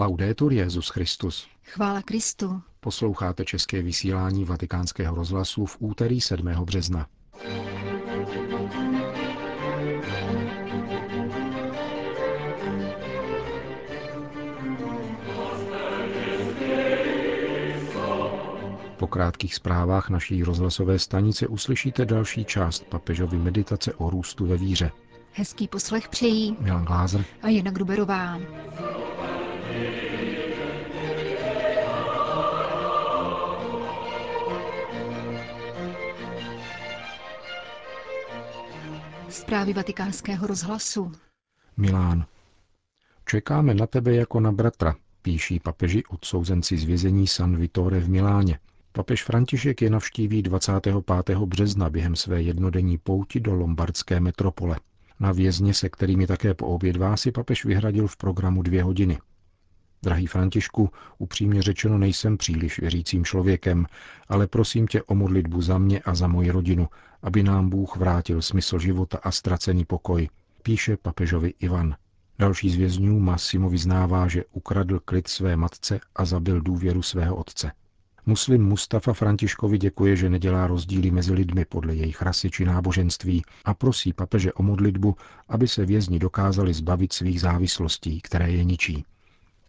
Laudetur Jezus Christus. Chvála Kristu. Posloucháte české vysílání Vatikánského rozhlasu v úterý 7. března. Po krátkých zprávách naší rozhlasové stanice uslyšíte další část papežovy meditace o růstu ve víře. Hezký poslech přejí Milan Glázer a Jana Gruberová. Zprávy vatikánského rozhlasu. Milán. Čekáme na tebe jako na bratra, píší papeži odsouzenci z vězení San Vittore v Miláně. Papež František je navštíví 25. března během své jednodenní pouti do lombardské metropole. Na vězně, se kterými také poobědvá, si papež vyhradil v programu dvě hodiny. Drahý Františku, upřímně řečeno nejsem příliš věřícím člověkem, ale prosím tě o modlitbu za mě a za moji rodinu, aby nám Bůh vrátil smysl života a ztracený pokoj, píše papežovi Ivan. Další z vězňů Massimo vyznává, že ukradl klid své matce a zabil důvěru svého otce. Muslim Mustafa Františkovi děkuje, že nedělá rozdíly mezi lidmi podle jejich rasy či náboženství a prosí papeže o modlitbu, aby se vězni dokázali zbavit svých závislostí, které je ničí.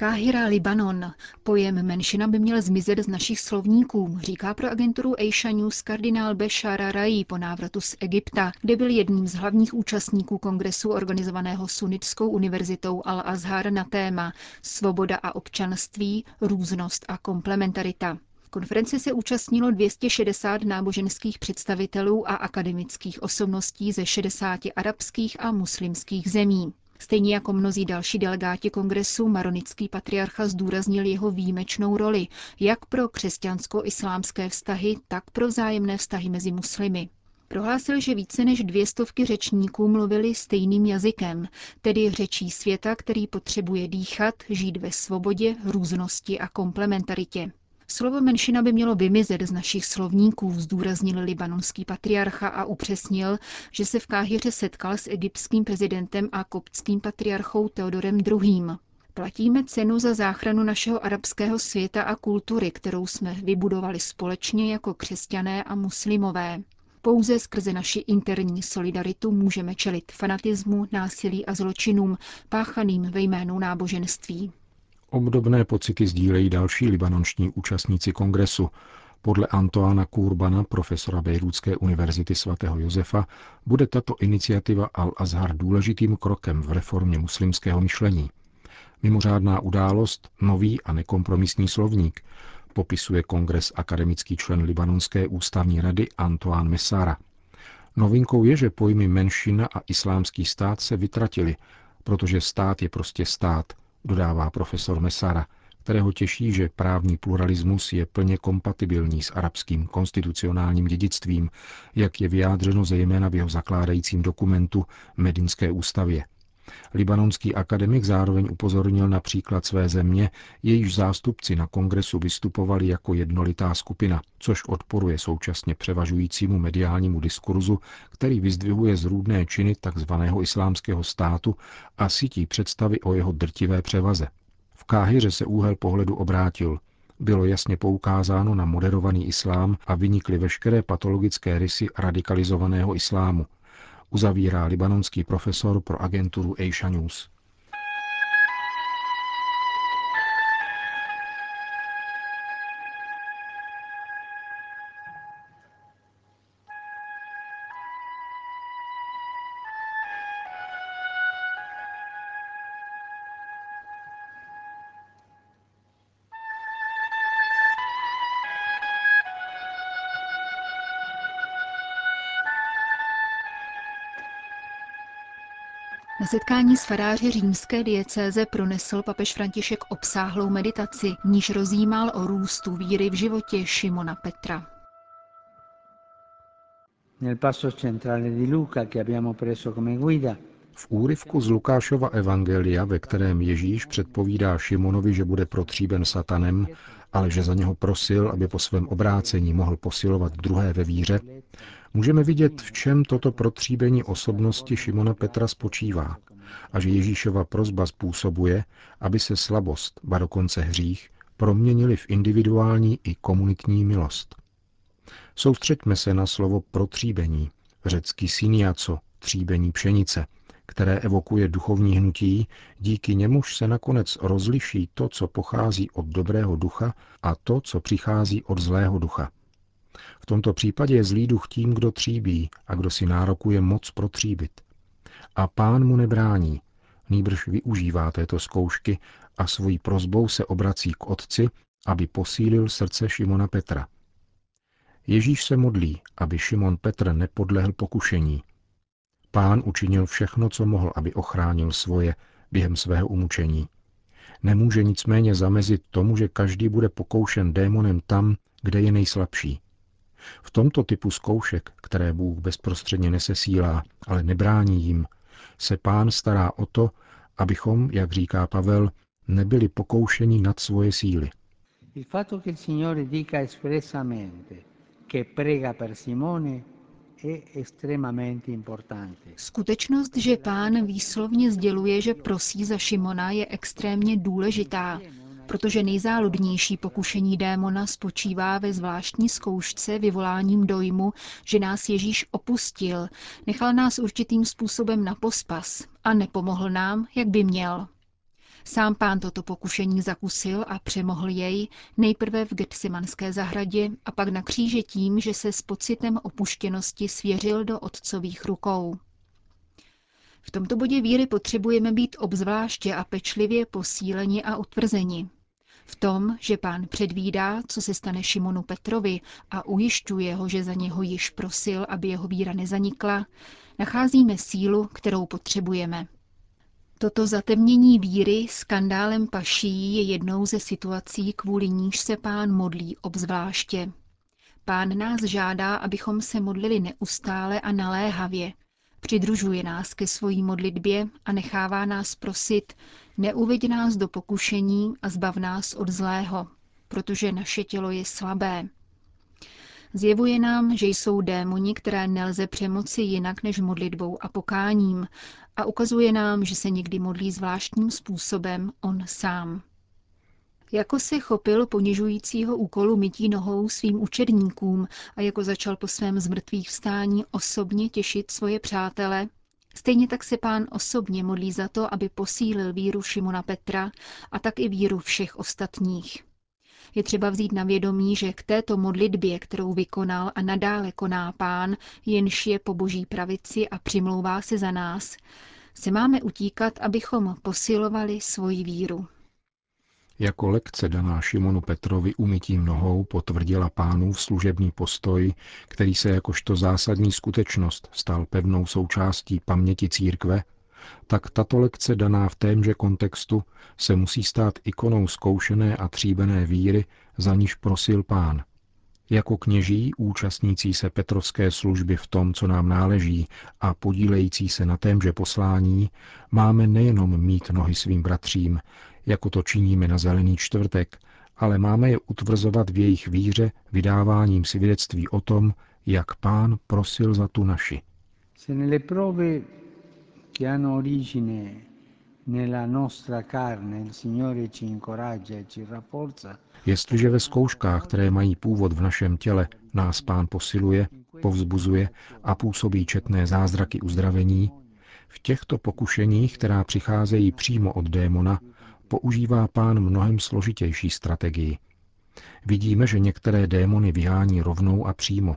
Káhira Libanon. Pojem menšina by měl zmizet z našich slovníků, říká pro agenturu Asia News kardinál Bešara Rai po návratu z Egypta, kde byl jedním z hlavních účastníků kongresu organizovaného Sunnitskou univerzitou Al-Azhar na téma Svoboda a občanství, různost a komplementarita. Konference se účastnilo 260 náboženských představitelů a akademických osobností ze 60 arabských a muslimských zemí. Stejně jako mnozí další delegáti kongresu, maronický patriarcha zdůraznil jeho výjimečnou roli, jak pro křesťansko-islámské vztahy, tak pro vzájemné vztahy mezi muslimy. Prohlásil, že více než dvě stovky řečníků mluvili stejným jazykem, tedy řečí světa, který potřebuje dýchat, žít ve svobodě, různosti a komplementaritě. Slovo menšina by mělo vymizet z našich slovníků, zdůraznil libanonský patriarcha a upřesnil, že se v Káhyře setkal s egyptským prezidentem a koptským patriarchou Teodorem II. Platíme cenu za záchranu našeho arabského světa a kultury, kterou jsme vybudovali společně jako křesťané a muslimové. Pouze skrze naši interní solidaritu můžeme čelit fanatismu, násilí a zločinům páchaným ve jménu náboženství. Obdobné pocity sdílejí další libanonští účastníci kongresu. Podle Antoana Kurbana, profesora Bejrůdské univerzity svatého Josefa, bude tato iniciativa Al-Azhar důležitým krokem v reformě muslimského myšlení. Mimořádná událost, nový a nekompromisní slovník, popisuje kongres akademický člen Libanonské ústavní rady Antoine Messara. Novinkou je, že pojmy menšina a islámský stát se vytratili, protože stát je prostě stát dodává profesor Mesara, kterého těší, že právní pluralismus je plně kompatibilní s arabským konstitucionálním dědictvím, jak je vyjádřeno zejména v jeho zakládajícím dokumentu Medinské ústavě. Libanonský akademik zároveň upozornil na příklad své země, jejíž zástupci na kongresu vystupovali jako jednolitá skupina, což odporuje současně převažujícímu mediálnímu diskurzu, který vyzdvihuje zrůdné činy tzv. islámského státu a sítí představy o jeho drtivé převaze. V Káhyře se úhel pohledu obrátil. Bylo jasně poukázáno na moderovaný islám a vynikly veškeré patologické rysy radikalizovaného islámu – uzavírá libanonský profesor pro agenturu Asia News. Na setkání s faráři římské diecéze pronesl papež František obsáhlou meditaci, níž rozjímal o růstu víry v životě Šimona Petra. V úryvku z Lukášova evangelia, ve kterém Ježíš předpovídá Šimonovi, že bude protříben satanem, ale že za něho prosil, aby po svém obrácení mohl posilovat druhé ve víře, Můžeme vidět, v čem toto protříbení osobnosti Šimona Petra spočívá a že Ježíšova prozba způsobuje, aby se slabost, ba dokonce hřích, proměnili v individuální i komunitní milost. Soustřeďme se na slovo protříbení, řecky syniaco, tříbení pšenice, které evokuje duchovní hnutí, díky němuž se nakonec rozliší to, co pochází od dobrého ducha a to, co přichází od zlého ducha. V tomto případě je zlý duch tím, kdo tříbí a kdo si nárokuje moc protříbit. A pán mu nebrání, nýbrž využívá této zkoušky a svojí prozbou se obrací k otci, aby posílil srdce Šimona Petra. Ježíš se modlí, aby Šimon Petr nepodlehl pokušení. Pán učinil všechno, co mohl, aby ochránil svoje během svého umučení. Nemůže nicméně zamezit tomu, že každý bude pokoušen démonem tam, kde je nejslabší. V tomto typu zkoušek, které Bůh bezprostředně nesesílá, ale nebrání jim, se pán stará o to, abychom, jak říká Pavel, nebyli pokoušeni nad svoje síly. Il fatto che il Signore dica espressamente che prega per Simone Skutečnost, že pán výslovně sděluje, že prosí za Šimona, je extrémně důležitá, protože nejzáludnější pokušení démona spočívá ve zvláštní zkoušce vyvoláním dojmu, že nás Ježíš opustil, nechal nás určitým způsobem na pospas a nepomohl nám, jak by měl. Sám pán toto pokušení zakusil a přemohl jej nejprve v Getsemanské zahradě a pak na kříži tím, že se s pocitem opuštěnosti svěřil do otcových rukou. V tomto bodě víry potřebujeme být obzvláště a pečlivě posíleni a utvrzeni. V tom, že pán předvídá, co se stane Šimonu Petrovi a ujišťuje ho, že za něho již prosil, aby jeho víra nezanikla, nacházíme sílu, kterou potřebujeme. Toto zatemnění víry skandálem paší je jednou ze situací, kvůli níž se pán modlí obzvláště. Pán nás žádá, abychom se modlili neustále a naléhavě. Přidružuje nás ke svojí modlitbě a nechává nás prosit, neuveď nás do pokušení a zbav nás od zlého, protože naše tělo je slabé. Zjevuje nám, že jsou démoni, které nelze přemoci jinak než modlitbou a pokáním a ukazuje nám, že se někdy modlí zvláštním způsobem on sám. Jako se chopil ponižujícího úkolu mytí nohou svým učedníkům a jako začal po svém zmrtvých vstání osobně těšit svoje přátele, stejně tak se pán osobně modlí za to, aby posílil víru Šimona Petra a tak i víru všech ostatních. Je třeba vzít na vědomí, že k této modlitbě, kterou vykonal a nadále koná pán, jenž je po boží pravici a přimlouvá se za nás, se máme utíkat, abychom posilovali svoji víru. Jako lekce daná Šimonu Petrovi umytím nohou potvrdila pánův služební postoj, který se jakožto zásadní skutečnost stal pevnou součástí paměti církve tak tato lekce daná v témže kontextu se musí stát ikonou zkoušené a tříbené víry, za níž prosil pán. Jako kněží, účastnící se Petrovské služby v tom, co nám náleží a podílející se na témže poslání, máme nejenom mít nohy svým bratřím, jako to činíme na Zelený čtvrtek, ale máme je utvrzovat v jejich víře vydáváním svědectví o tom, jak pán prosil za tu naši. Se nelle prove che hanno origine Jestliže ve zkouškách, které mají původ v našem těle, nás Pán posiluje, povzbuzuje a působí četné zázraky uzdravení, v těchto pokušeních, která přicházejí přímo od démona, používá Pán mnohem složitější strategii. Vidíme, že některé démony vyhání rovnou a přímo,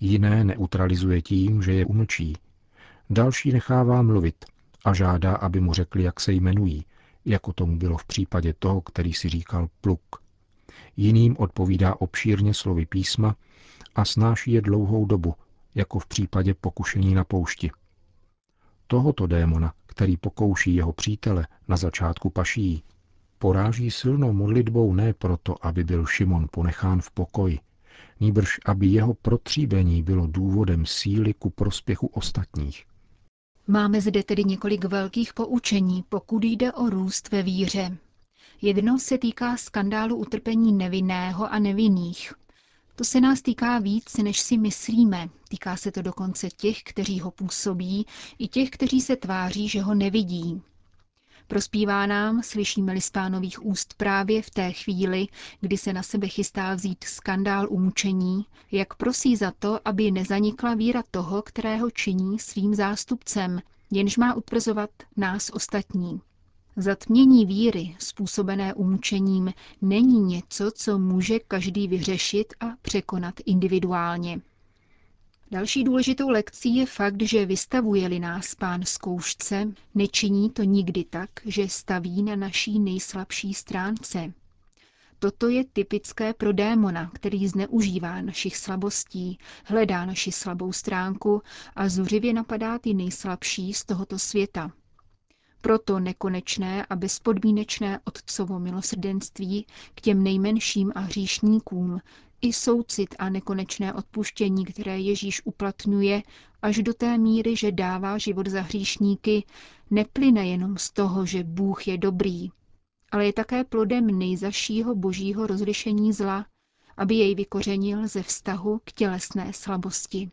jiné neutralizuje tím, že je umlčí, Další nechává mluvit a žádá, aby mu řekli, jak se jmenují, jako tomu bylo v případě toho, který si říkal pluk. Jiným odpovídá obšírně slovy písma a snáší je dlouhou dobu, jako v případě pokušení na poušti. Tohoto démona, který pokouší jeho přítele na začátku paší, poráží silnou modlitbou ne proto, aby byl Šimon ponechán v pokoji, nýbrž aby jeho protříbení bylo důvodem síly ku prospěchu ostatních. Máme zde tedy několik velkých poučení, pokud jde o růst ve víře. Jedno se týká skandálu utrpení nevinného a nevinných. To se nás týká víc, než si myslíme. Týká se to dokonce těch, kteří ho působí, i těch, kteří se tváří, že ho nevidí. Prospívá nám, slyšíme-li z pánových úst právě v té chvíli, kdy se na sebe chystá vzít skandál umučení, jak prosí za to, aby nezanikla víra toho, kterého činí svým zástupcem, jenž má utvrzovat nás ostatní. Zatmění víry, způsobené umučením, není něco, co může každý vyřešit a překonat individuálně. Další důležitou lekcí je fakt, že vystavuje-li nás pán zkoušce, nečiní to nikdy tak, že staví na naší nejslabší stránce. Toto je typické pro démona, který zneužívá našich slabostí, hledá naši slabou stránku a zuřivě napadá ty nejslabší z tohoto světa. Proto nekonečné a bezpodmínečné otcovo milosrdenství k těm nejmenším a hříšníkům i soucit a nekonečné odpuštění, které Ježíš uplatňuje až do té míry, že dává život za hříšníky, neplyne jenom z toho, že Bůh je dobrý, ale je také plodem nejzašího božího rozlišení zla, aby jej vykořenil ze vztahu k tělesné slabosti.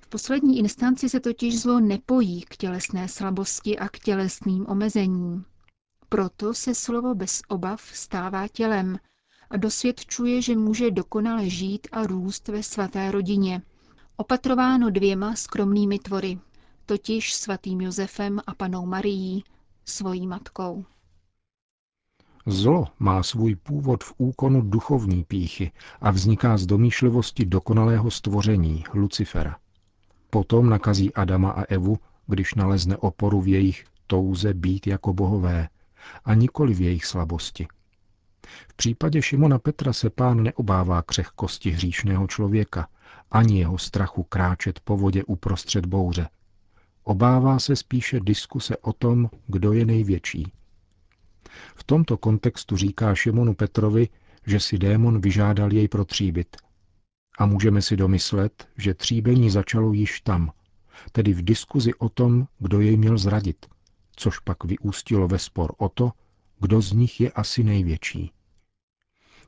V poslední instanci se totiž zlo nepojí k tělesné slabosti a k tělesným omezením. Proto se slovo bez obav stává tělem a dosvědčuje, že může dokonale žít a růst ve svaté rodině, opatrováno dvěma skromnými tvory, totiž svatým Josefem a panou Marií, svojí matkou. Zlo má svůj původ v úkonu duchovní píchy a vzniká z domýšlivosti dokonalého stvoření, Lucifera. Potom nakazí Adama a Evu, když nalezne oporu v jejich touze být jako bohové a nikoli v jejich slabosti. V případě Šimona Petra se pán neobává křehkosti hříšného člověka, ani jeho strachu kráčet po vodě uprostřed bouře. Obává se spíše diskuse o tom, kdo je největší. V tomto kontextu říká Šimonu Petrovi, že si démon vyžádal jej protříbit. A můžeme si domyslet, že tříbení začalo již tam, tedy v diskuzi o tom, kdo jej měl zradit, což pak vyústilo ve spor o to, kdo z nich je asi největší.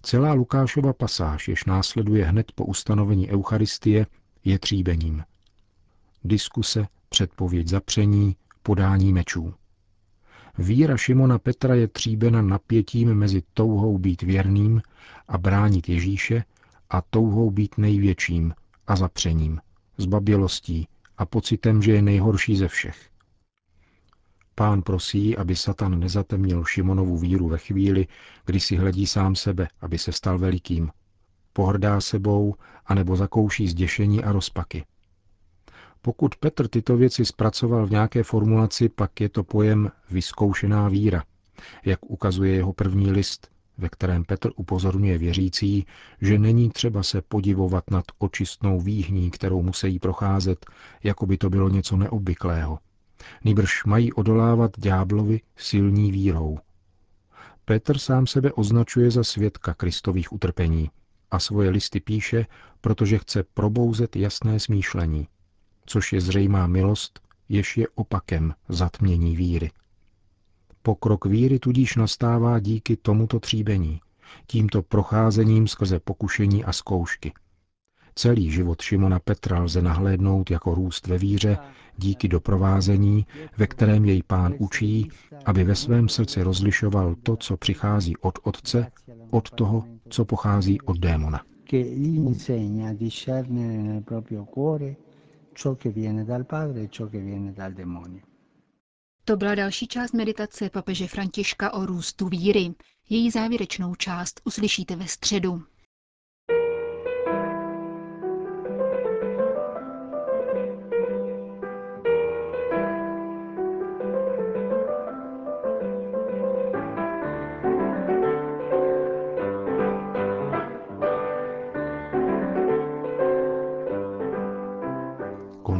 Celá Lukášova pasáž, jež následuje hned po ustanovení Eucharistie, je tříbením. Diskuse, předpověď zapření, podání mečů. Víra Šimona Petra je tříbena napětím mezi touhou být věrným a bránit Ježíše a touhou být největším a zapřením, zbabělostí a pocitem, že je nejhorší ze všech. Pán prosí, aby Satan nezatemnil Šimonovu víru ve chvíli, kdy si hledí sám sebe, aby se stal velikým. Pohrdá sebou, anebo zakouší zděšení a rozpaky. Pokud Petr tyto věci zpracoval v nějaké formulaci, pak je to pojem vyzkoušená víra, jak ukazuje jeho první list, ve kterém Petr upozorňuje věřící, že není třeba se podivovat nad očistnou výhní, kterou musí procházet, jako by to bylo něco neobvyklého, nýbrž mají odolávat ďáblovi silní vírou. Petr sám sebe označuje za svědka Kristových utrpení a svoje listy píše, protože chce probouzet jasné smýšlení, což je zřejmá milost, jež je opakem zatmění víry. Pokrok víry tudíž nastává díky tomuto tříbení, tímto procházením skrze pokušení a zkoušky – Celý život Šimona Petra lze nahlédnout jako růst ve víře díky doprovázení, ve kterém jej pán učí, aby ve svém srdci rozlišoval to, co přichází od otce, od toho, co pochází od démona. To byla další část meditace papeže Františka o růstu víry. Její závěrečnou část uslyšíte ve středu.